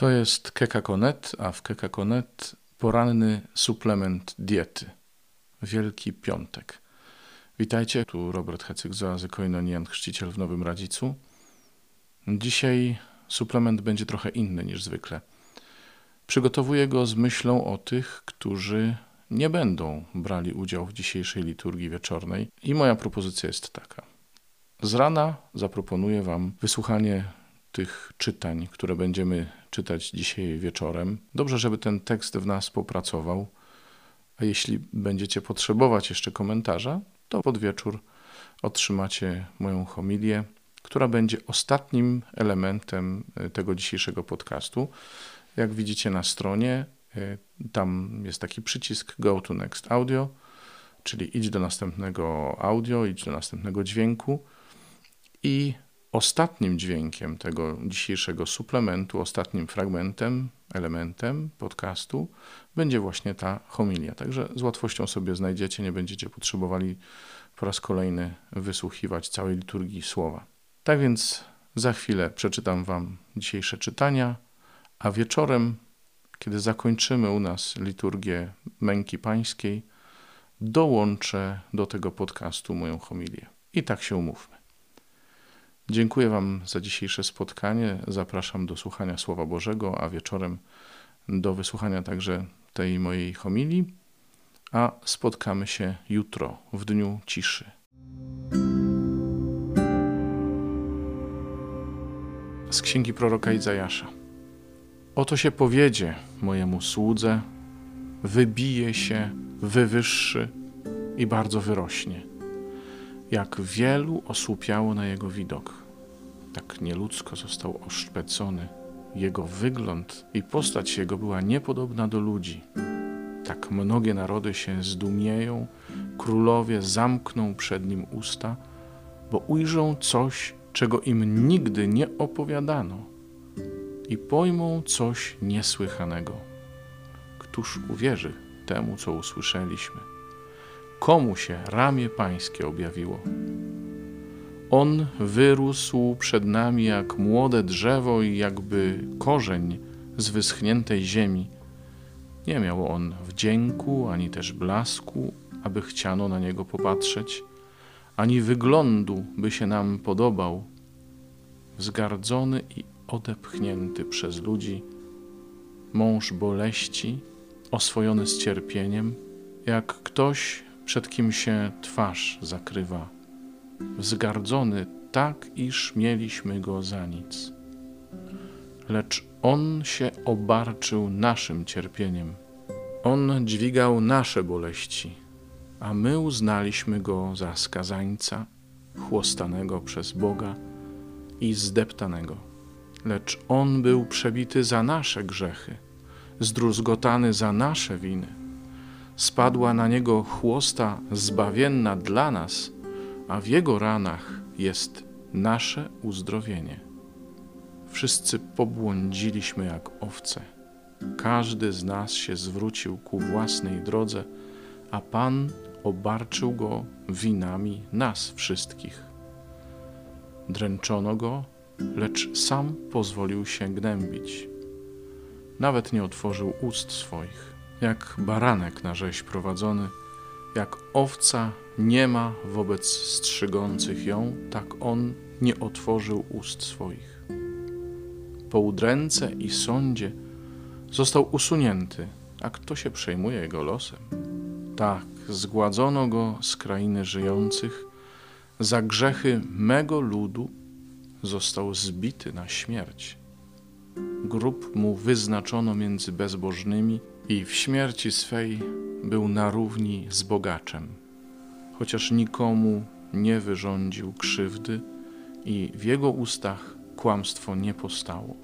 To jest Kekakonet, a w Kekakonet poranny suplement diety. Wielki Piątek. Witajcie, tu Robert Hecyk z Oazy Koinonian, chrzciciel w Nowym Radzicu. Dzisiaj suplement będzie trochę inny niż zwykle. Przygotowuję go z myślą o tych, którzy nie będą brali udziału w dzisiejszej liturgii wieczornej i moja propozycja jest taka. Z rana zaproponuję Wam wysłuchanie tych czytań, które będziemy czytać dzisiaj wieczorem. Dobrze, żeby ten tekst w nas popracował. A jeśli będziecie potrzebować jeszcze komentarza, to pod wieczór otrzymacie moją homilię, która będzie ostatnim elementem e, tego dzisiejszego podcastu. Jak widzicie na stronie, e, tam jest taki przycisk Go to Next Audio, czyli idź do następnego audio, idź do następnego dźwięku i Ostatnim dźwiękiem tego dzisiejszego suplementu, ostatnim fragmentem, elementem podcastu będzie właśnie ta homilia. Także z łatwością sobie znajdziecie, nie będziecie potrzebowali po raz kolejny wysłuchiwać całej liturgii słowa. Tak więc za chwilę przeczytam Wam dzisiejsze czytania, a wieczorem, kiedy zakończymy u nas liturgię Męki Pańskiej, dołączę do tego podcastu moją homilię. I tak się umówmy. Dziękuję Wam za dzisiejsze spotkanie. Zapraszam do słuchania Słowa Bożego, a wieczorem do wysłuchania także tej mojej homilii. A spotkamy się jutro, w dniu ciszy. Z księgi proroka Izajasza. Oto się powiedzie mojemu słudze, wybije się, wywyższy i bardzo wyrośnie jak wielu osłupiało na jego widok. Tak nieludzko został oszpecony. Jego wygląd i postać jego była niepodobna do ludzi. Tak mnogie narody się zdumieją, królowie zamkną przed nim usta, bo ujrzą coś, czego im nigdy nie opowiadano i pojmą coś niesłychanego. Któż uwierzy temu, co usłyszeliśmy? komu się ramię Pańskie objawiło. On wyrósł przed nami jak młode drzewo i jakby korzeń z wyschniętej ziemi. Nie miał on wdzięku ani też blasku, aby chciano na niego popatrzeć, ani wyglądu, by się nam podobał. Wzgardzony i odepchnięty przez ludzi, mąż boleści, oswojony z cierpieniem, jak ktoś przed kim się twarz zakrywa, wzgardzony tak, iż mieliśmy go za nic. Lecz on się obarczył naszym cierpieniem. On dźwigał nasze boleści, a my uznaliśmy go za skazańca, chłostanego przez Boga i zdeptanego. Lecz on był przebity za nasze grzechy, zdruzgotany za nasze winy spadła na niego chłosta zbawienna dla nas, a w jego ranach jest nasze uzdrowienie. Wszyscy pobłądziliśmy jak owce. Każdy z nas się zwrócił ku własnej drodze, a Pan obarczył go winami nas wszystkich. Dręczono go, lecz sam pozwolił się gnębić. Nawet nie otworzył ust swoich jak baranek na rzeź prowadzony, jak owca nie ma wobec strzygących ją, tak on nie otworzył ust swoich. Po udręce i sądzie został usunięty, a kto się przejmuje jego losem? Tak, zgładzono go z krainy żyjących, za grzechy mego ludu został zbity na śmierć. Grób mu wyznaczono między bezbożnymi, i w śmierci swej był na równi z bogaczem, chociaż nikomu nie wyrządził krzywdy i w jego ustach kłamstwo nie postało.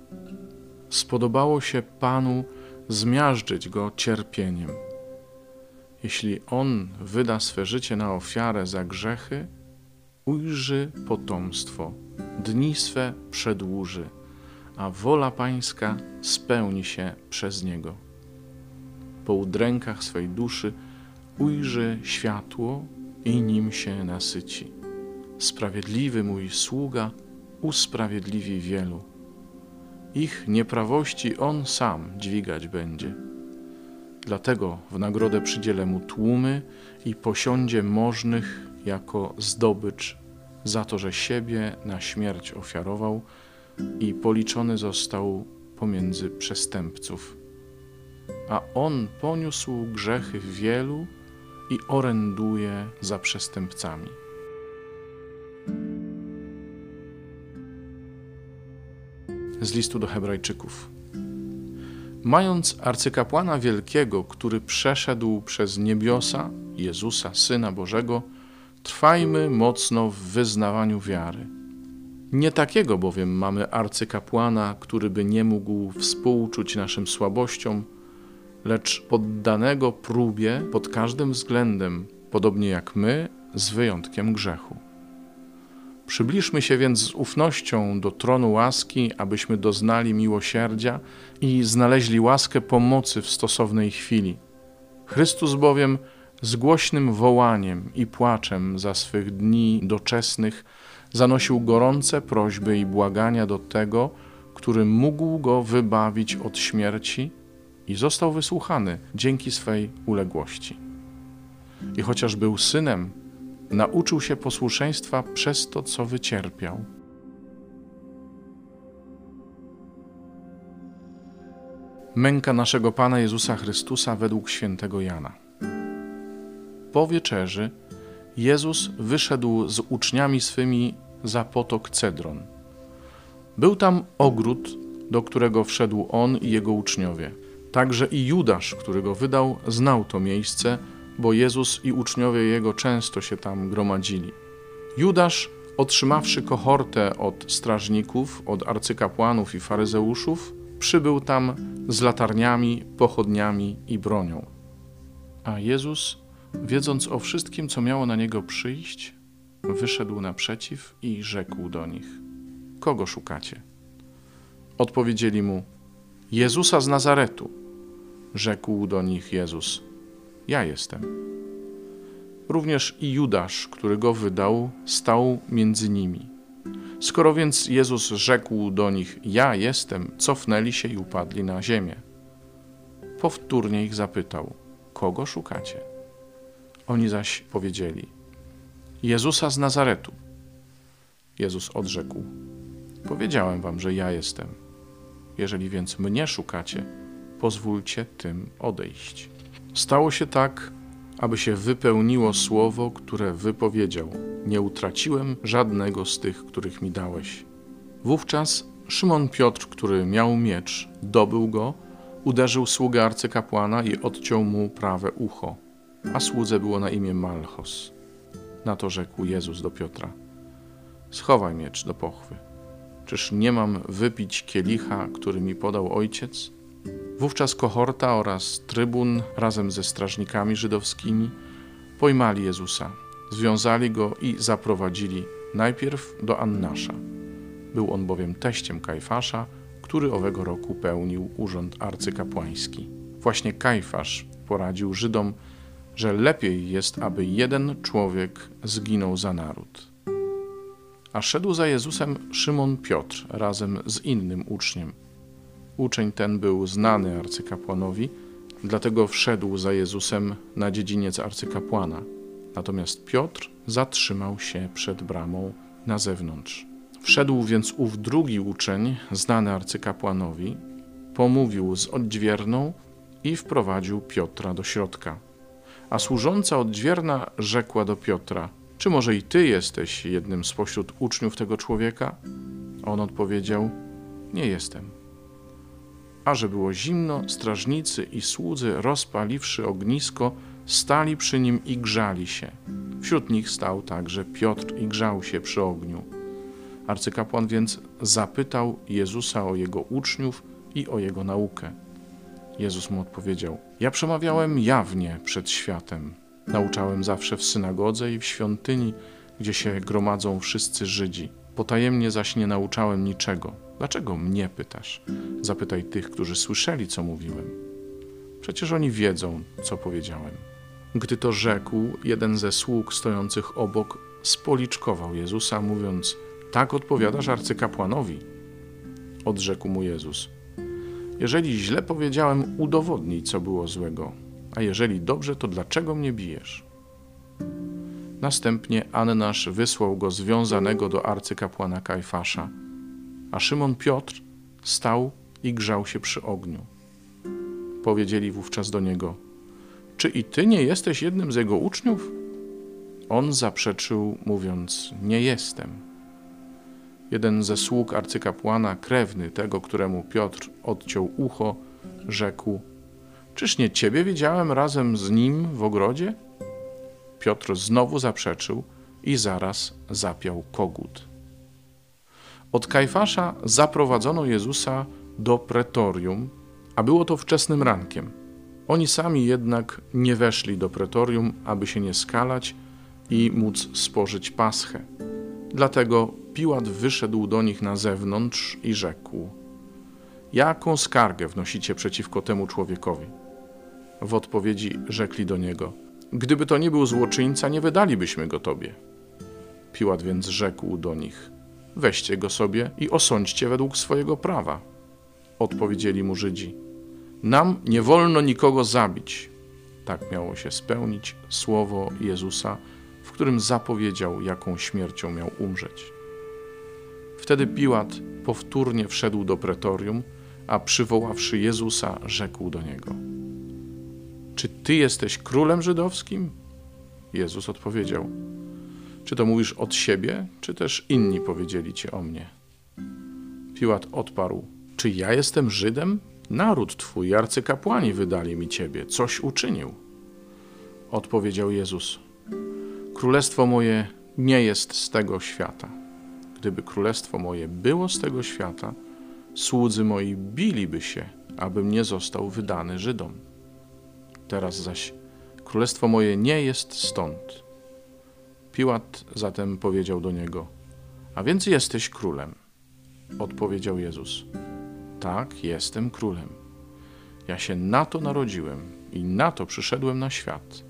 Spodobało się Panu zmiażdżyć go cierpieniem. Jeśli on wyda swe życie na ofiarę za grzechy, ujrzy potomstwo, dni swe przedłuży, a wola Pańska spełni się przez niego po udrękach swej duszy ujrzy światło i nim się nasyci. Sprawiedliwy mój sługa usprawiedliwi wielu Ich nieprawości on sam dźwigać będzie. Dlatego w nagrodę przydzielę mu tłumy i posiądzie możnych jako zdobycz za to, że siebie na śmierć ofiarował i policzony został pomiędzy przestępców. A on poniósł grzechy wielu i oręduje za przestępcami. Z listu do Hebrajczyków. Mając arcykapłana wielkiego, który przeszedł przez niebiosa, Jezusa, Syna Bożego, trwajmy mocno w wyznawaniu wiary. Nie takiego bowiem mamy arcykapłana, który by nie mógł współczuć naszym słabościom, lecz poddanego próbie pod każdym względem, podobnie jak my, z wyjątkiem grzechu. Przybliżmy się więc z ufnością do tronu łaski, abyśmy doznali miłosierdzia i znaleźli łaskę pomocy w stosownej chwili. Chrystus bowiem z głośnym wołaniem i płaczem za swych dni doczesnych zanosił gorące prośby i błagania do tego, który mógł go wybawić od śmierci i został wysłuchany dzięki swej uległości. I chociaż był synem, nauczył się posłuszeństwa przez to, co wycierpiał. Męka naszego Pana Jezusa Chrystusa według świętego Jana. Po wieczerzy Jezus wyszedł z uczniami swymi za potok Cedron. Był tam ogród, do którego wszedł on i jego uczniowie. Także i Judasz, który go wydał, znał to miejsce, bo Jezus i uczniowie jego często się tam gromadzili. Judasz, otrzymawszy kohortę od strażników, od arcykapłanów i faryzeuszów, przybył tam z latarniami, pochodniami i bronią. A Jezus, wiedząc o wszystkim, co miało na niego przyjść, wyszedł naprzeciw i rzekł do nich: Kogo szukacie? Odpowiedzieli mu: Jezusa z Nazaretu. Rzekł do nich Jezus: Ja jestem. Również i Judasz, który go wydał, stał między nimi. Skoro więc Jezus rzekł do nich: Ja jestem, cofnęli się i upadli na ziemię. Powtórnie ich zapytał: Kogo szukacie? Oni zaś powiedzieli: Jezusa z Nazaretu. Jezus odrzekł: Powiedziałem wam, że ja jestem. Jeżeli więc mnie szukacie, pozwólcie tym odejść. Stało się tak, aby się wypełniło słowo, które wypowiedział: Nie utraciłem żadnego z tych, których mi dałeś. Wówczas Szymon Piotr, który miał miecz, dobył go, uderzył sługę arcykapłana i odciął mu prawe ucho, a słudze było na imię Malchos. Na to rzekł Jezus do Piotra: Schowaj miecz do pochwy. Czyż nie mam wypić kielicha, który mi podał ojciec? Wówczas kohorta oraz trybun razem ze strażnikami żydowskimi pojmali Jezusa, związali go i zaprowadzili najpierw do Annasza. Był on bowiem teściem Kajfasza, który owego roku pełnił urząd arcykapłański. Właśnie Kajfasz poradził Żydom, że lepiej jest, aby jeden człowiek zginął za naród. A szedł za Jezusem Szymon Piotr razem z innym uczniem. Uczeń ten był znany arcykapłanowi, dlatego wszedł za Jezusem na dziedziniec arcykapłana. Natomiast Piotr zatrzymał się przed bramą na zewnątrz. Wszedł więc ów drugi uczeń, znany arcykapłanowi, pomówił z odźwierną i wprowadził Piotra do środka. A służąca odźwierna rzekła do Piotra: Czy może i ty jesteś jednym spośród uczniów tego człowieka? On odpowiedział: Nie jestem. A że było zimno, strażnicy i słudzy, rozpaliwszy ognisko, stali przy nim i grzali się. Wśród nich stał także Piotr i grzał się przy ogniu. Arcykapłan więc zapytał Jezusa o jego uczniów i o jego naukę. Jezus mu odpowiedział: Ja przemawiałem jawnie przed światem. Nauczałem zawsze w synagodze i w świątyni, gdzie się gromadzą wszyscy Żydzi. Potajemnie zaś nie nauczałem niczego. Dlaczego mnie pytasz? Zapytaj tych, którzy słyszeli, co mówiłem. Przecież oni wiedzą, co powiedziałem. Gdy to rzekł, jeden ze sług stojących obok spoliczkował Jezusa, mówiąc: Tak odpowiadasz arcykapłanowi. odrzekł mu Jezus. Jeżeli źle powiedziałem, udowodnij, co było złego, a jeżeli dobrze, to dlaczego mnie bijesz? Następnie Annasz wysłał go związanego do arcykapłana Kajfasza, a Szymon Piotr stał i grzał się przy ogniu. Powiedzieli wówczas do niego: Czy i ty nie jesteś jednym z jego uczniów? On zaprzeczył, mówiąc: Nie jestem. Jeden ze sług arcykapłana, krewny tego, któremu Piotr odciął ucho, rzekł: Czyż nie ciebie widziałem razem z nim w ogrodzie? Piotr znowu zaprzeczył i zaraz zapiał kogut. Od Kajfasza zaprowadzono Jezusa do pretorium, a było to wczesnym rankiem. Oni sami jednak nie weszli do pretorium, aby się nie skalać i móc spożyć paschę. Dlatego Piłat wyszedł do nich na zewnątrz i rzekł: Jaką skargę wnosicie przeciwko temu człowiekowi? W odpowiedzi rzekli do niego: Gdyby to nie był złoczyńca, nie wydalibyśmy go tobie. Piłat więc rzekł do nich: Weźcie go sobie i osądźcie według swojego prawa. Odpowiedzieli mu Żydzi: Nam nie wolno nikogo zabić. Tak miało się spełnić słowo Jezusa, w którym zapowiedział, jaką śmiercią miał umrzeć. Wtedy Piłat powtórnie wszedł do pretorium, a przywoławszy Jezusa, rzekł do niego: Czy ty jesteś królem żydowskim? Jezus odpowiedział: Czy to mówisz od siebie, czy też inni powiedzieli ci o mnie? Piłat odparł: Czy ja jestem Żydem? Naród twój, arcykapłani wydali mi ciebie. Coś uczynił. Odpowiedział Jezus: Królestwo moje nie jest z tego świata. Gdyby królestwo moje było z tego świata, słudzy moi biliby się, abym nie został wydany Żydom. Teraz zaś królestwo moje nie jest stąd. Piłat zatem powiedział do niego: A więc jesteś królem. Odpowiedział Jezus: Tak, jestem królem. Ja się na to narodziłem i na to przyszedłem na świat,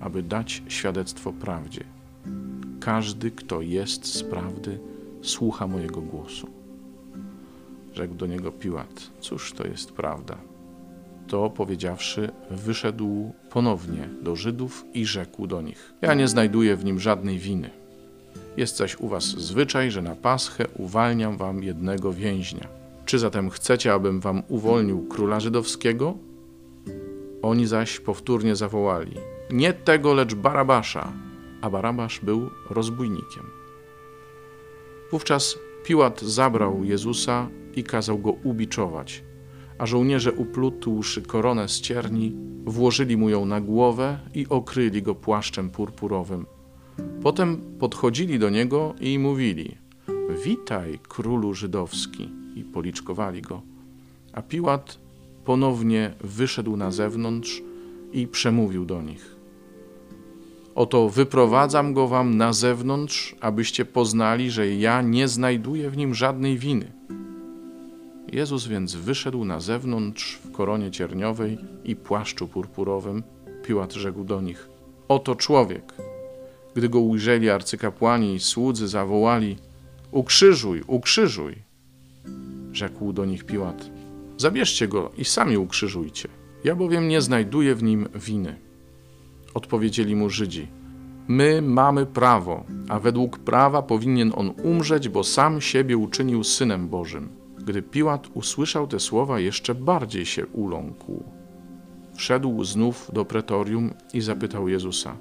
aby dać świadectwo prawdzie. Każdy, kto jest z prawdy, słucha mojego głosu. Rzekł do niego Piłat: Cóż to jest prawda? To powiedziawszy, wyszedł ponownie do Żydów i rzekł do nich: Ja nie znajduję w nim żadnej winy. Jest zaś u was zwyczaj, że na paschę uwalniam wam jednego więźnia. Czy zatem chcecie, abym wam uwolnił króla żydowskiego? Oni zaś powtórnie zawołali: Nie tego, lecz Barabasza. A Barabasz był rozbójnikiem. Wówczas Piłat zabrał Jezusa i kazał go ubiczować, a żołnierze uplutłszy koronę z cierni, włożyli mu ją na głowę i okryli go płaszczem purpurowym. Potem podchodzili do niego i mówili: Witaj, królu żydowski, i policzkowali go. A Piłat ponownie wyszedł na zewnątrz i przemówił do nich: Oto wyprowadzam go wam na zewnątrz, abyście poznali, że ja nie znajduję w nim żadnej winy. Jezus więc wyszedł na zewnątrz w koronie cierniowej i płaszczu purpurowym. Piłat rzekł do nich: Oto człowiek. Gdy go ujrzeli arcykapłani i słudzy, zawołali: Ukrzyżuj, ukrzyżuj. Rzekł do nich Piłat: Zabierzcie go i sami ukrzyżujcie. Ja bowiem nie znajduję w nim winy. Odpowiedzieli mu Żydzi: My mamy prawo, a według prawa powinien on umrzeć, bo sam siebie uczynił synem Bożym. Gdy Piłat usłyszał te słowa, jeszcze bardziej się uląkł. Wszedł znów do pretorium i zapytał Jezusa: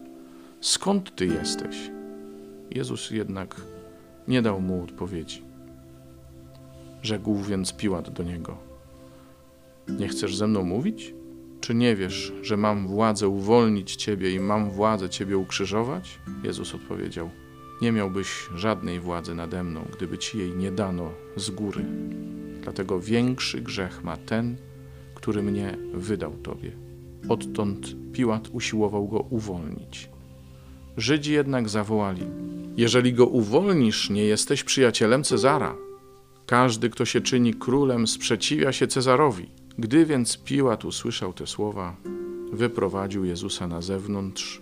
Skąd ty jesteś? Jezus jednak nie dał mu odpowiedzi. Rzekł więc Piłat do niego: Nie chcesz ze mną mówić? Czy nie wiesz, że mam władzę uwolnić ciebie i mam władzę ciebie ukrzyżować? Jezus odpowiedział: Nie miałbyś żadnej władzy nade mną, gdyby ci jej nie dano z góry. Dlatego większy grzech ma ten, który mnie wydał tobie. Odtąd Piłat usiłował go uwolnić. Żydzi jednak zawołali: Jeżeli go uwolnisz, nie jesteś przyjacielem Cezara. Każdy, kto się czyni królem, sprzeciwia się Cezarowi. Gdy więc Piłat usłyszał te słowa, wyprowadził Jezusa na zewnątrz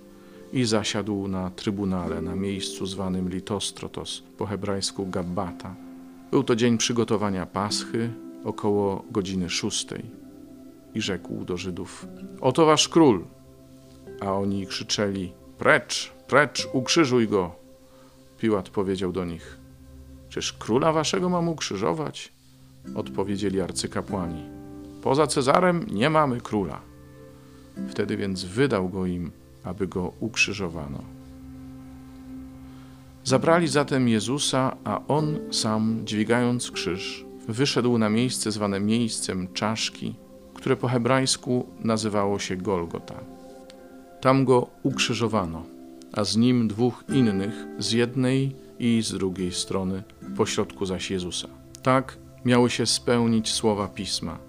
i zasiadł na trybunale na miejscu zwanym Litostrotos, po hebrajsku Gabbata, Był to dzień przygotowania Paschy, około godziny szóstej. I rzekł do Żydów: Oto wasz król. A oni krzyczeli: Precz, precz, ukrzyżuj go. Piłat powiedział do nich: Czyż króla waszego mam ukrzyżować? Odpowiedzieli arcykapłani: Poza Cezarem nie mamy króla. Wtedy więc wydał go im, aby go ukrzyżowano. Zabrali zatem Jezusa, a on sam, dźwigając krzyż, wyszedł na miejsce zwane miejscem czaszki, które po hebrajsku nazywało się Golgota. Tam go ukrzyżowano, a z nim dwóch innych z jednej i z drugiej strony, pośrodku zaś Jezusa. Tak miały się spełnić słowa pisma.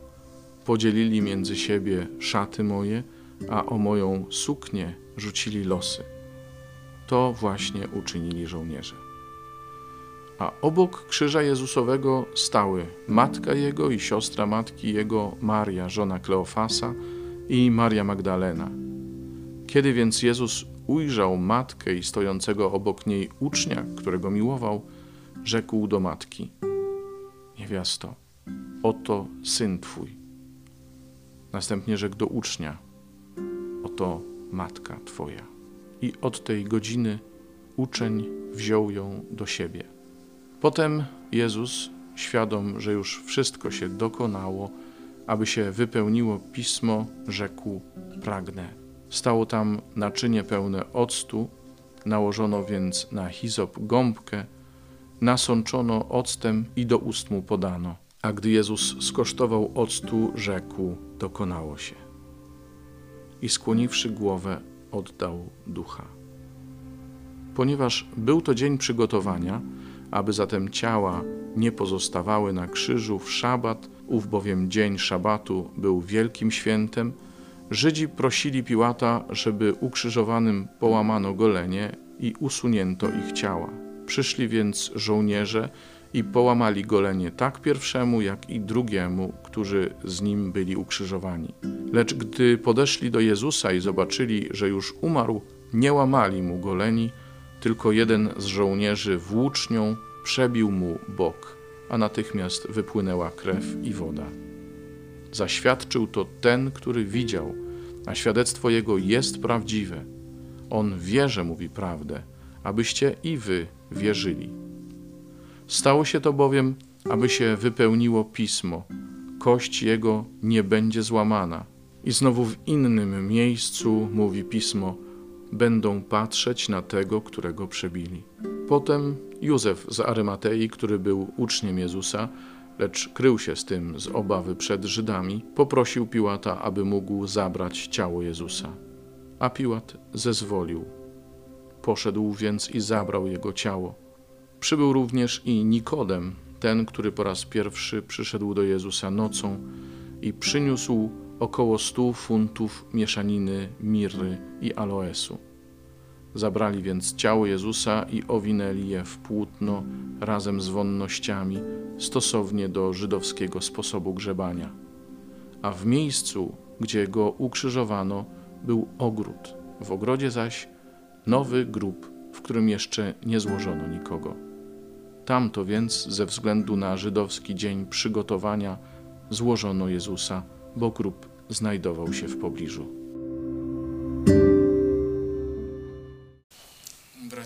Podzielili między siebie szaty moje, a o moją suknię rzucili losy. To właśnie uczynili żołnierze. A obok krzyża Jezusowego stały matka jego i siostra matki jego, Maria, żona Kleofasa i Maria Magdalena. Kiedy więc Jezus ujrzał matkę i stojącego obok niej ucznia, którego miłował, rzekł do matki: Niewiasto, oto syn twój. Następnie rzekł do ucznia: Oto matka twoja. I od tej godziny uczeń wziął ją do siebie. Potem Jezus, świadom, że już wszystko się dokonało, aby się wypełniło pismo, rzekł: Pragnę. Stało tam naczynie pełne octu, nałożono więc na hizop gąbkę, nasączono octem i do ust mu podano. A gdy Jezus skosztował octu, rzekł: Dokonało się. I skłoniwszy głowę, oddał ducha. Ponieważ był to dzień przygotowania, aby zatem ciała nie pozostawały na krzyżu w szabat, ów bowiem dzień szabatu był wielkim świętem, Żydzi prosili Piłata, żeby ukrzyżowanym połamano golenie i usunięto ich ciała. Przyszli więc żołnierze i połamali golenie tak pierwszemu, jak i drugiemu, którzy z nim byli ukrzyżowani. Lecz gdy podeszli do Jezusa i zobaczyli, że już umarł, nie łamali mu goleni, tylko jeden z żołnierzy włócznią przebił mu bok, a natychmiast wypłynęła krew i woda. Zaświadczył to ten, który widział, a świadectwo jego jest prawdziwe. On wie, że mówi prawdę, abyście i wy wierzyli. Stało się to bowiem, aby się wypełniło pismo: kość jego nie będzie złamana. I znowu w innym miejscu mówi pismo: będą patrzeć na tego, którego przebili. Potem Józef z Arymatei, który był uczniem Jezusa, lecz krył się z tym z obawy przed Żydami, poprosił Piłata, aby mógł zabrać ciało Jezusa. A Piłat zezwolił. Poszedł więc i zabrał jego ciało. Przybył również i Nikodem, ten, który po raz pierwszy przyszedł do Jezusa nocą i przyniósł około stu funtów mieszaniny mirry i aloesu. Zabrali więc ciało Jezusa i owinęli je w płótno razem z wonnościami, stosownie do żydowskiego sposobu grzebania. A w miejscu, gdzie go ukrzyżowano, był ogród, w ogrodzie zaś nowy grób, w którym jeszcze nie złożono nikogo. Tamto więc, ze względu na żydowski dzień przygotowania, złożono Jezusa, bo grób znajdował się w pobliżu.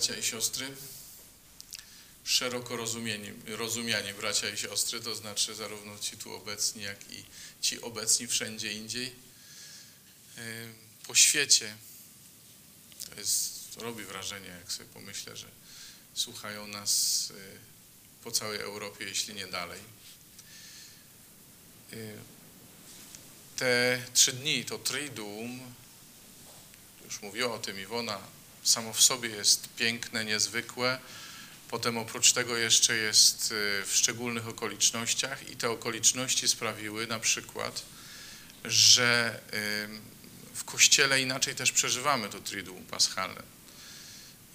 bracia i siostry, szeroko rozumieni, rozumiani bracia i siostry, to znaczy zarówno ci tu obecni, jak i ci obecni wszędzie indziej. Po świecie to, jest, to robi wrażenie, jak sobie pomyślę, że słuchają nas po całej Europie, jeśli nie dalej. Te trzy dni to Triduum, już mówiła o tym Iwona, samo w sobie jest piękne, niezwykłe. Potem oprócz tego jeszcze jest y, w szczególnych okolicznościach i te okoliczności sprawiły na przykład, że w Kościele inaczej też przeżywamy to Triduum Paschalne.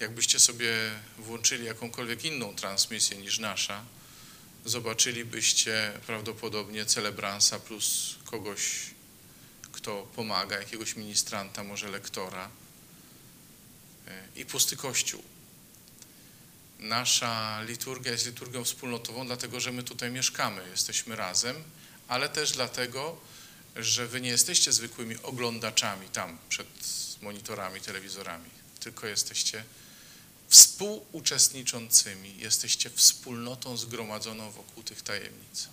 Jakbyście sobie włączyli jakąkolwiek inną transmisję niż nasza, zobaczylibyście prawdopodobnie celebransa plus kogoś, kto pomaga, jakiegoś ministranta, może lektora i pusty kościół. nasza liturgia jest liturgią wspólnotową, dlatego że my tutaj mieszkamy, jesteśmy razem, ale też dlatego, że wy nie jesteście zwykłymi oglądaczami tam przed monitorami, telewizorami, tylko jesteście współuczestniczącymi, jesteście wspólnotą zgromadzoną wokół tych tajemnic.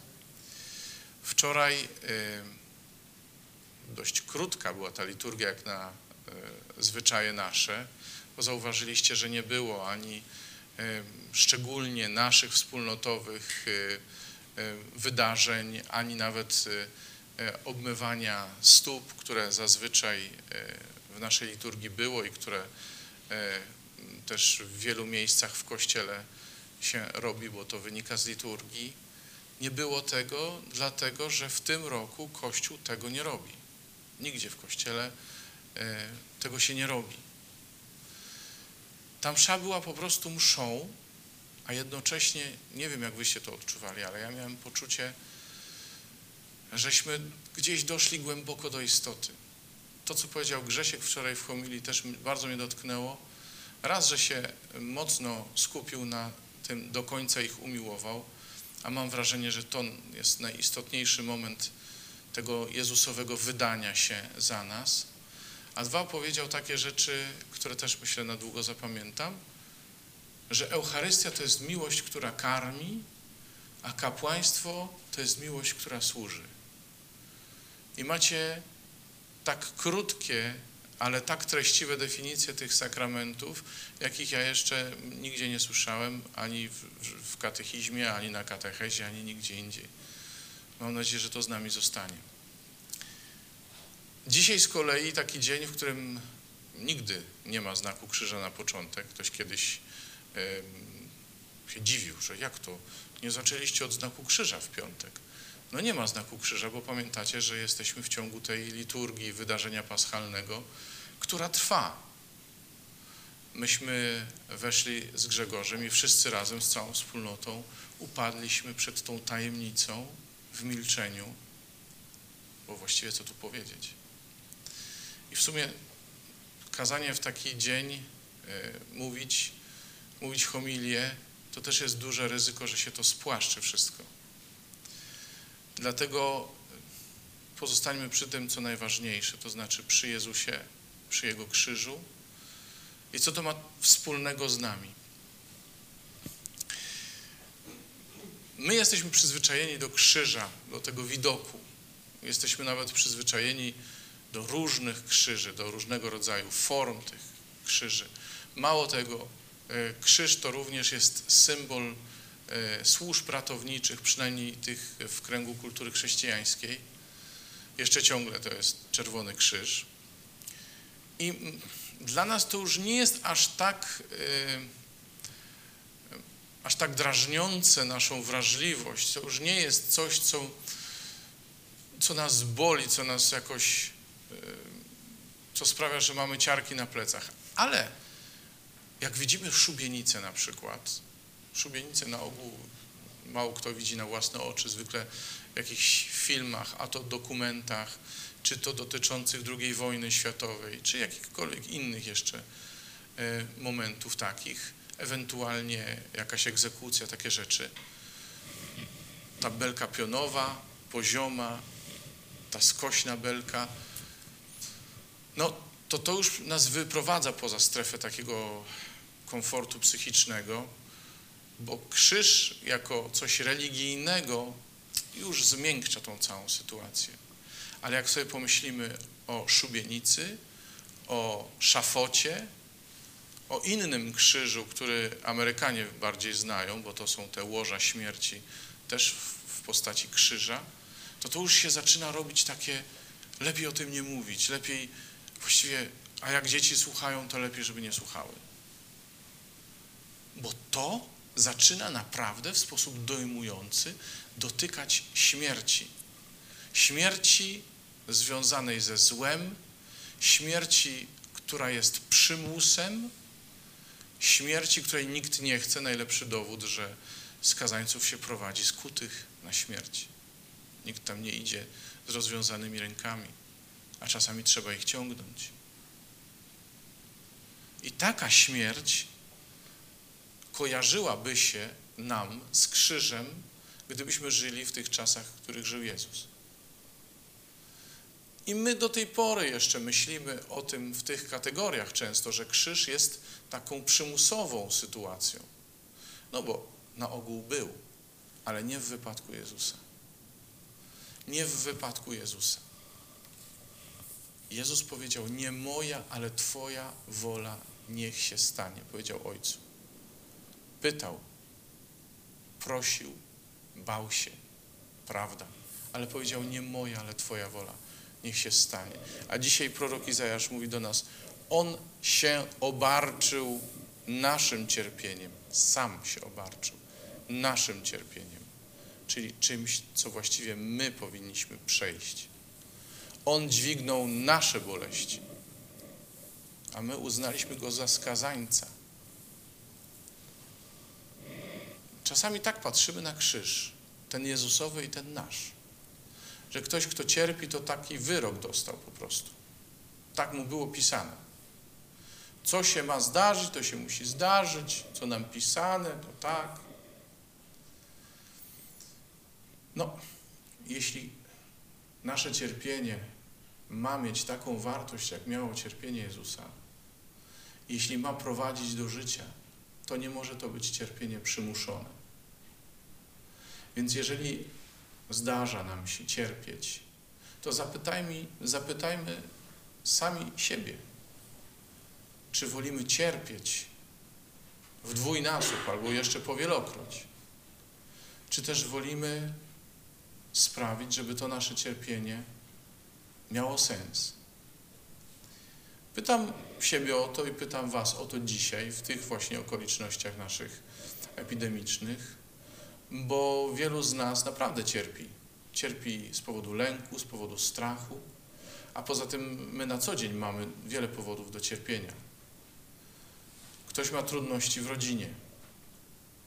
Wczoraj y, dość krótka była ta liturgia, jak na y, zwyczaje nasze, bo zauważyliście, że nie było ani y, szczególnie naszych wspólnotowych wydarzeń, ani nawet obmywania stóp, które zazwyczaj w naszej liturgii było i które też w wielu miejscach w kościele się robi, bo to wynika z liturgii. Nie było tego, dlatego że w tym roku Kościół tego nie robi. Nigdzie w Kościele e, tego się nie robi. Ta msza była po prostu mszą, a jednocześnie, nie wiem jak wyście to odczuwali, ale ja miałem poczucie, żeśmy gdzieś doszli głęboko do istoty. To, co powiedział Grzesiek wczoraj w homilii, też bardzo mnie dotknęło. Raz, że się mocno skupił na tym, do końca ich umiłował, a mam wrażenie, że to jest najistotniejszy moment tego Jezusowego wydania się za nas. A dwa, powiedział takie rzeczy, które też myślę na długo zapamiętam, że Eucharystia to jest miłość, która karmi, a kapłaństwo to jest miłość, która służy. I macie tak krótkie ale tak treściwe definicje tych sakramentów, jakich ja jeszcze nigdzie nie słyszałem, ani w, w katechizmie, ani na katechezie, ani nigdzie indziej. Mam nadzieję, że to z nami zostanie. Dzisiaj z kolei taki dzień, w którym nigdy nie ma znaku krzyża na początek. Ktoś kiedyś się dziwił, że jak to, nie zaczęliście od znaku krzyża w piątek. No nie ma znaku krzyża, bo pamiętacie, że jesteśmy w ciągu tej liturgii wydarzenia paschalnego, która trwa. Myśmy weszli z Grzegorzem i wszyscy razem z całą wspólnotą upadliśmy przed tą tajemnicą w milczeniu, bo właściwie co tu powiedzieć. I w sumie kazanie w taki dzień y, mówić, mówić homilię, to też jest duże ryzyko, że się to spłaszczy wszystko. Dlatego pozostańmy przy tym, co najważniejsze, to znaczy przy Jezusie, przy Jego krzyżu. I co to ma wspólnego z nami? My jesteśmy przyzwyczajeni do krzyża, do tego widoku. Jesteśmy nawet przyzwyczajeni do różnych krzyży, do różnego rodzaju form tych krzyży. Mało tego, e, krzyż to również jest symbol e, służb ratowniczych, przynajmniej tych w kręgu kultury chrześcijańskiej. Jeszcze ciągle to jest czerwony krzyż. I dla nas to już nie jest aż tak, y, aż tak drażniące naszą wrażliwość. To już nie jest coś, co, co nas boli, co nas jakoś, y, co sprawia, że mamy ciarki na plecach. Ale jak widzimy szubienicę na przykład, szubienicę na ogół mało kto widzi na własne oczy, zwykle w jakichś filmach, a to dokumentach, czy to dotyczących II wojny światowej, czy jakichkolwiek innych jeszcze e, momentów takich, ewentualnie jakaś egzekucja, takie rzeczy. Ta belka pionowa, pozioma, ta skośna belka, no to to już nas wyprowadza poza strefę takiego komfortu psychicznego, bo krzyż jako coś religijnego już zmiękcza tą całą sytuację. Ale jak sobie pomyślimy o szubienicy, o szafocie, o innym krzyżu, który Amerykanie bardziej znają, bo to są te łoża śmierci też w postaci krzyża, to to już się zaczyna robić takie, lepiej o tym nie mówić, lepiej właściwie, a jak dzieci słuchają, to lepiej, żeby nie słuchały. Bo to zaczyna naprawdę w sposób dojmujący dotykać śmierci. Śmierci związanej ze złem, śmierci, która jest przymusem, śmierci, której nikt nie chce. Najlepszy dowód, że skazańców się prowadzi skutych na śmierć. Nikt tam nie idzie z rozwiązanymi rękami, a czasami trzeba ich ciągnąć. I taka śmierć, kojarzyłaby się nam z krzyżem, gdybyśmy żyli w tych czasach, w których żył Jezus. I my do tej pory jeszcze myślimy o tym w tych kategoriach często, że krzyż jest taką przymusową sytuacją. No bo na ogół był, ale nie w wypadku Jezusa. Nie w wypadku Jezusa. Jezus powiedział: Nie moja, ale Twoja wola niech się stanie. Powiedział Ojcu. Pytał, prosił, bał się, prawda, ale powiedział: Nie moja, ale Twoja wola. Niech się stanie. A dzisiaj prorok Izajasz mówi do nas: On się obarczył naszym cierpieniem, sam się obarczył naszym cierpieniem, czyli czymś, co właściwie my powinniśmy przejść. On dźwignął nasze boleści, a my uznaliśmy go za skazańca. Czasami tak patrzymy na krzyż, ten Jezusowy i ten nasz, że ktoś, kto cierpi, to taki wyrok dostał po prostu. Tak mu było pisane. Co się ma zdarzyć, to się musi zdarzyć, co nam pisane, to tak. No, jeśli nasze cierpienie ma mieć taką wartość, jak miało cierpienie Jezusa, jeśli ma prowadzić do życia, to nie może to być cierpienie przymuszone. Więc jeżeli zdarza nam się cierpieć, to zapytajmy, zapytajmy sami siebie, czy wolimy cierpieć w dwójnasób albo jeszcze powielokroć, czy też wolimy sprawić, żeby to nasze cierpienie miało sens. Pytam siebie o to i pytam Was o to dzisiaj, w tych właśnie okolicznościach naszych epidemicznych, bo wielu z nas naprawdę cierpi. Cierpi z powodu lęku, z powodu strachu, a poza tym my na co dzień mamy wiele powodów do cierpienia. Ktoś ma trudności w rodzinie,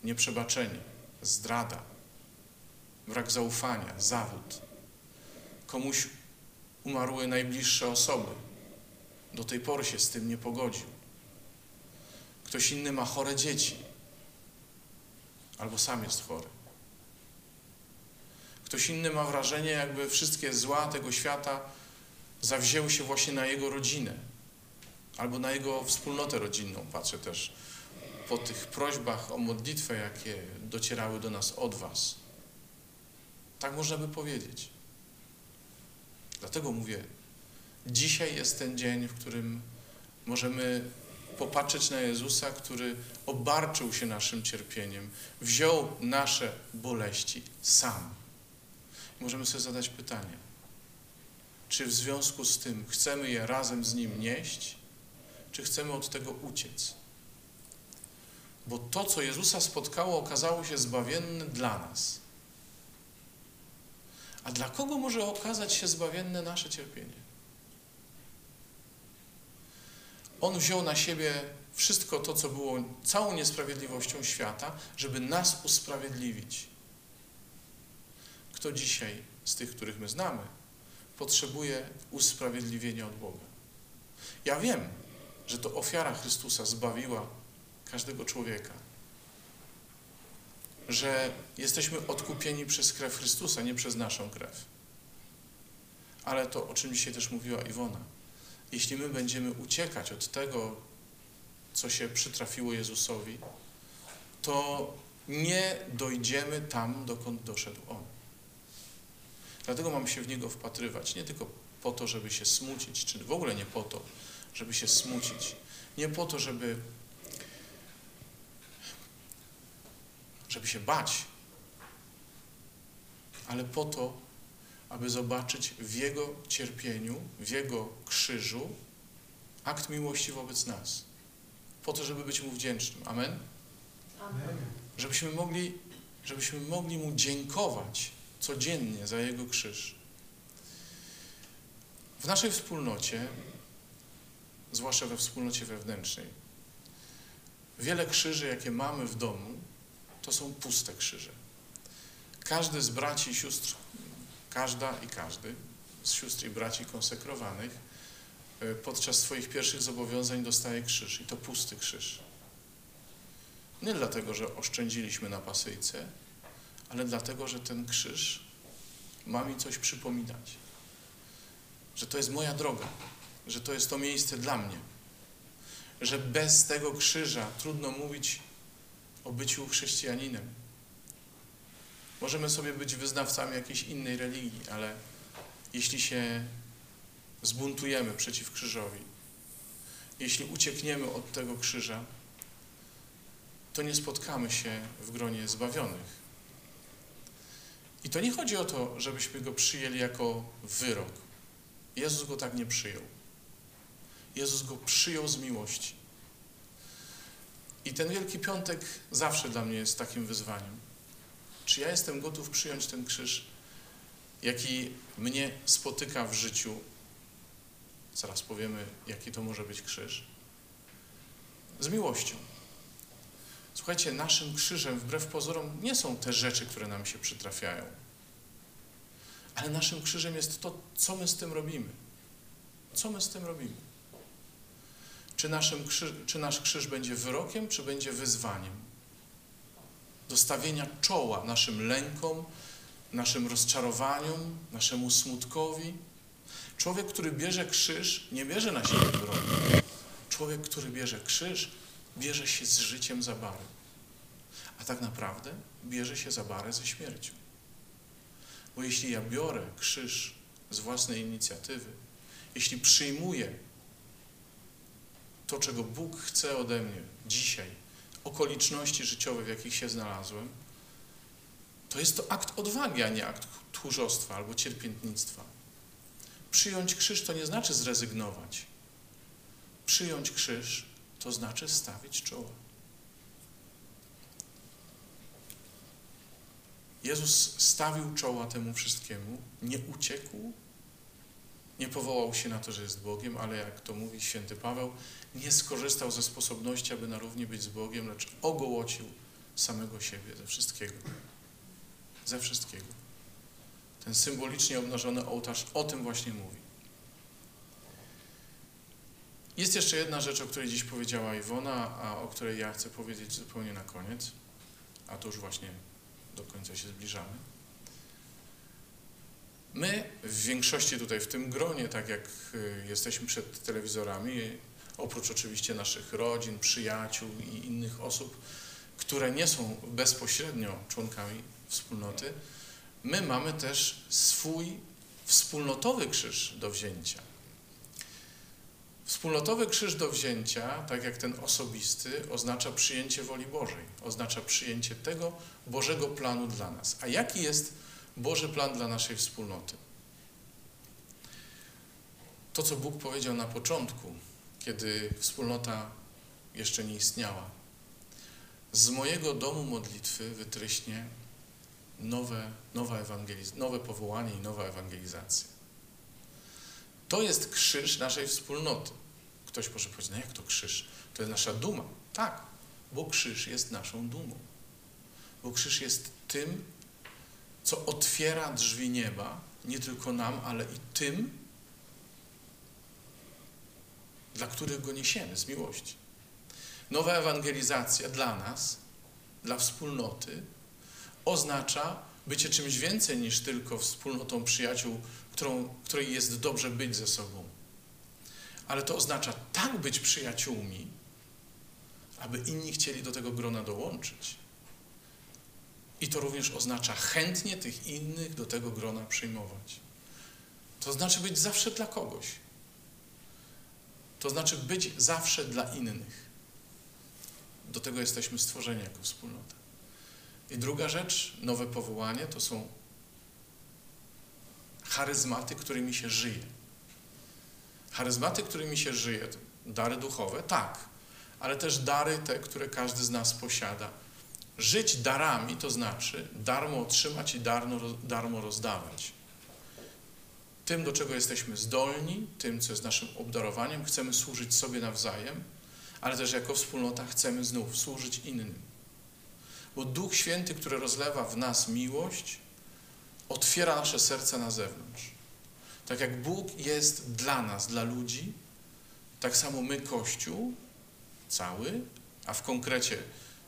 nieprzebaczenie, zdrada, brak zaufania, zawód. Komuś umarły najbliższe osoby. Do tej pory się z tym nie pogodził. Ktoś inny ma chore dzieci, albo sam jest chory. Ktoś inny ma wrażenie, jakby wszystkie zła tego świata zawzięły się właśnie na jego rodzinę, albo na jego wspólnotę rodzinną. Patrzę też po tych prośbach o modlitwę, jakie docierały do nas od Was. Tak można by powiedzieć. Dlatego mówię, dzisiaj jest ten dzień, w którym możemy popatrzeć na Jezusa, który obarczył się naszym cierpieniem, wziął nasze boleści sam. Możemy sobie zadać pytanie, czy w związku z tym chcemy je razem z Nim nieść, czy chcemy od tego uciec? Bo to, co Jezusa spotkało, okazało się zbawienne dla nas. A dla kogo może okazać się zbawienne nasze cierpienie? On wziął na siebie wszystko to, co było całą niesprawiedliwością świata, żeby nas usprawiedliwić. Kto dzisiaj z tych, których my znamy, potrzebuje usprawiedliwienia od Boga? Ja wiem, że to ofiara Chrystusa zbawiła każdego człowieka że jesteśmy odkupieni przez krew Chrystusa, nie przez naszą krew. Ale to, o czym dzisiaj też mówiła Iwona, jeśli my będziemy uciekać od tego, co się przytrafiło Jezusowi, to nie dojdziemy tam, dokąd doszedł On. Dlatego mamy się w Niego wpatrywać, nie tylko po to, żeby się smucić, czy w ogóle nie po to, żeby się smucić, nie po to, żeby żeby się bać, ale po to, aby zobaczyć w Jego cierpieniu, w Jego krzyżu akt miłości wobec nas. Po to, żeby być Mu wdzięcznym. Amen? Amen. Żebyśmy mogli, żebyśmy mogli Mu dziękować codziennie za Jego krzyż. W naszej wspólnocie, zwłaszcza we wspólnocie wewnętrznej, wiele krzyży, jakie mamy w domu, to są puste krzyże. Każdy z braci i sióstr, każda i każdy z sióstr i braci konsekrowanych e, podczas swoich pierwszych zobowiązań dostaje krzyż i to pusty krzyż. Nie dlatego, że oszczędziliśmy na pasyjce, ale dlatego, że ten krzyż ma mi coś przypominać. Że to jest moja droga, że to jest to miejsce dla mnie. Że bez tego krzyża trudno mówić o byciu chrześcijaninem. Możemy sobie być wyznawcami jakiejś innej religii, ale jeśli się zbuntujemy przeciw krzyżowi, jeśli uciekniemy od tego krzyża, to nie spotkamy się w gronie zbawionych. I to nie chodzi o to, żebyśmy go przyjęli jako wyrok. Jezus go tak nie przyjął. Jezus go przyjął z miłości. I ten Wielki Piątek zawsze dla mnie jest takim wyzwaniem. Czy ja jestem gotów przyjąć ten krzyż, jaki mnie spotyka w życiu? Zaraz powiemy, jaki to może być krzyż. Z miłością. Słuchajcie, naszym krzyżem, wbrew pozorom, nie są te rzeczy, które nam się przytrafiają. Ale naszym krzyżem jest to, co my z tym robimy. Co my z tym robimy? Czy, naszym krzyż, czy nasz krzyż będzie wyrokiem, czy będzie wyzwaniem? Do stawienia czoła naszym lękom, naszym rozczarowaniom, naszemu smutkowi. Człowiek, który bierze krzyż, nie bierze na siebie wyroku. Człowiek, który bierze krzyż, bierze się z życiem za barę. A tak naprawdę bierze się za barę ze śmiercią. Bo jeśli ja biorę krzyż z własnej inicjatywy, jeśli przyjmuję to, czego Bóg chce ode mnie dzisiaj, okoliczności życiowe, w jakich się znalazłem, to jest to akt odwagi, a nie akt tchórzostwa albo cierpiętnictwa. Przyjąć krzyż to nie znaczy zrezygnować. Przyjąć krzyż to znaczy stawić czoło. Jezus stawił czoła temu wszystkiemu, nie uciekł, nie powołał się na to, że jest Bogiem, ale jak to mówi święty Paweł, nie skorzystał ze sposobności, aby na równi być z Bogiem, lecz ogołocił samego siebie ze wszystkiego. Ze wszystkiego. Ten symbolicznie obnażony ołtarz o tym właśnie mówi. Jest jeszcze jedna rzecz, o której dziś powiedziała Iwona, a o której ja chcę powiedzieć zupełnie na koniec, a to już właśnie do końca się zbliżamy. My w większości tutaj w tym gronie, tak jak y, jesteśmy przed telewizorami, oprócz oczywiście naszych rodzin, przyjaciół i innych osób, które nie są bezpośrednio członkami wspólnoty, my mamy też swój wspólnotowy krzyż do wzięcia. Wspólnotowy krzyż do wzięcia, tak jak ten osobisty, oznacza przyjęcie woli Bożej, oznacza przyjęcie tego Bożego planu dla nas. A jaki jest Boży plan dla naszej wspólnoty? To, co Bóg powiedział na początku, kiedy wspólnota jeszcze nie istniała. Z mojego domu modlitwy wytryśnie nowe, nowa nowe powołanie i nowa ewangelizacja. To jest krzyż naszej wspólnoty. Ktoś może powiedzieć, no jak to krzyż? To jest nasza duma. Tak, bo krzyż jest naszą dumą. Bo krzyż jest tym, co otwiera drzwi nieba, nie tylko nam, ale i tym, dla których go niesiemy z miłości. Nowa ewangelizacja dla nas, dla wspólnoty, oznacza bycie czymś więcej niż tylko wspólnotą przyjaciół, którą, której jest dobrze być ze sobą. Ale to oznacza tak być przyjaciółmi, aby inni chcieli do tego grona dołączyć. I to również oznacza chętnie tych innych do tego grona przyjmować. To znaczy być zawsze dla kogoś. To znaczy być zawsze dla innych. Do tego jesteśmy stworzeni jako wspólnota. I druga rzecz, nowe powołanie, to są charyzmaty, którymi się żyje. Charyzmaty, którymi się żyje, dary duchowe, tak, ale też dary te, które każdy z nas posiada. Żyć darami to znaczy darmo otrzymać i darmo, darmo rozdawać. Tym, do czego jesteśmy zdolni, tym, co jest naszym obdarowaniem, chcemy służyć sobie nawzajem, ale też jako wspólnota chcemy znów służyć innym. Bo Duch Święty, który rozlewa w nas miłość, otwiera nasze serce na zewnątrz. Tak jak Bóg jest dla nas, dla ludzi, tak samo my, Kościół, cały, a w konkrecie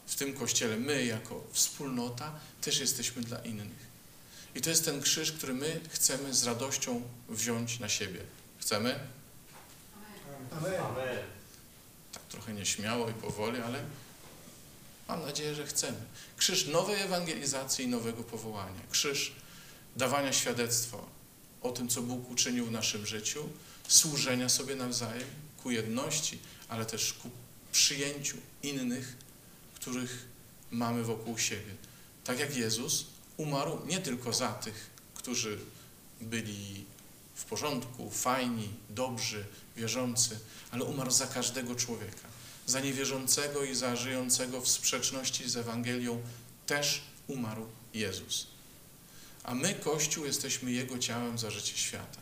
w tym kościele, my jako wspólnota, też jesteśmy dla innych. I to jest ten krzyż, który my chcemy z radością wziąć na siebie. Chcemy? Amen. Tak trochę nieśmiało i powoli, ale mam nadzieję, że chcemy. Krzyż nowej ewangelizacji i nowego powołania. Krzyż dawania świadectwa o tym, co Bóg uczynił w naszym życiu, służenia sobie nawzajem ku jedności, ale też ku przyjęciu innych, których mamy wokół siebie. Tak jak Jezus umarł nie tylko za tych, którzy byli w porządku, fajni, dobrzy, wierzący, ale umarł za każdego człowieka. Za niewierzącego i za żyjącego w sprzeczności z Ewangelią też umarł Jezus. A my, Kościół, jesteśmy Jego ciałem za życie świata.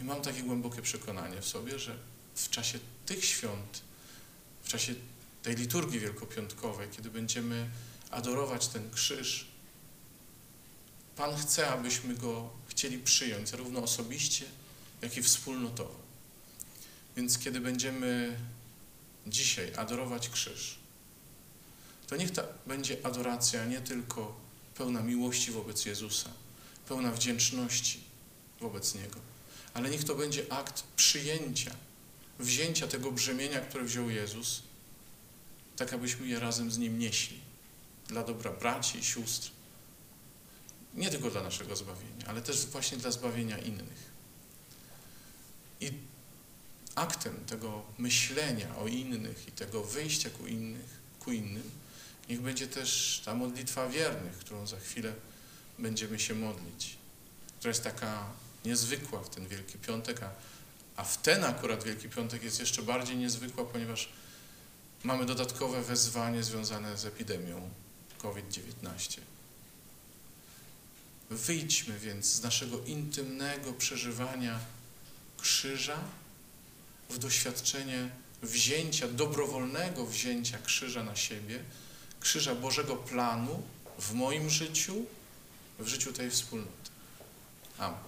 I mam takie głębokie przekonanie w sobie, że w czasie tych świąt, w czasie tej liturgii wielkopiątkowej, kiedy będziemy adorować ten krzyż, Pan chce, abyśmy go chcieli przyjąć, zarówno osobiście, jak i wspólnotowo. Więc kiedy będziemy dzisiaj adorować krzyż, to niech ta będzie adoracja nie tylko pełna miłości wobec Jezusa, pełna wdzięczności wobec Niego, ale niech to będzie akt przyjęcia, wzięcia tego brzemienia, które wziął Jezus, tak abyśmy je razem z Nim nieśli. Dla dobra braci i sióstr, nie tylko dla naszego zbawienia, ale też właśnie dla zbawienia innych. I aktem tego myślenia o innych i tego wyjścia ku, innych, ku innym, niech będzie też ta modlitwa wiernych, którą za chwilę będziemy się modlić, która jest taka niezwykła w ten Wielki Piątek, a, a w ten akurat Wielki Piątek jest jeszcze bardziej niezwykła, ponieważ mamy dodatkowe wezwanie związane z epidemią COVID-19. Wyjdźmy więc z naszego intymnego przeżywania krzyża w doświadczenie wzięcia, dobrowolnego wzięcia krzyża na siebie, krzyża Bożego planu w moim życiu, w życiu tej wspólnoty. Amen.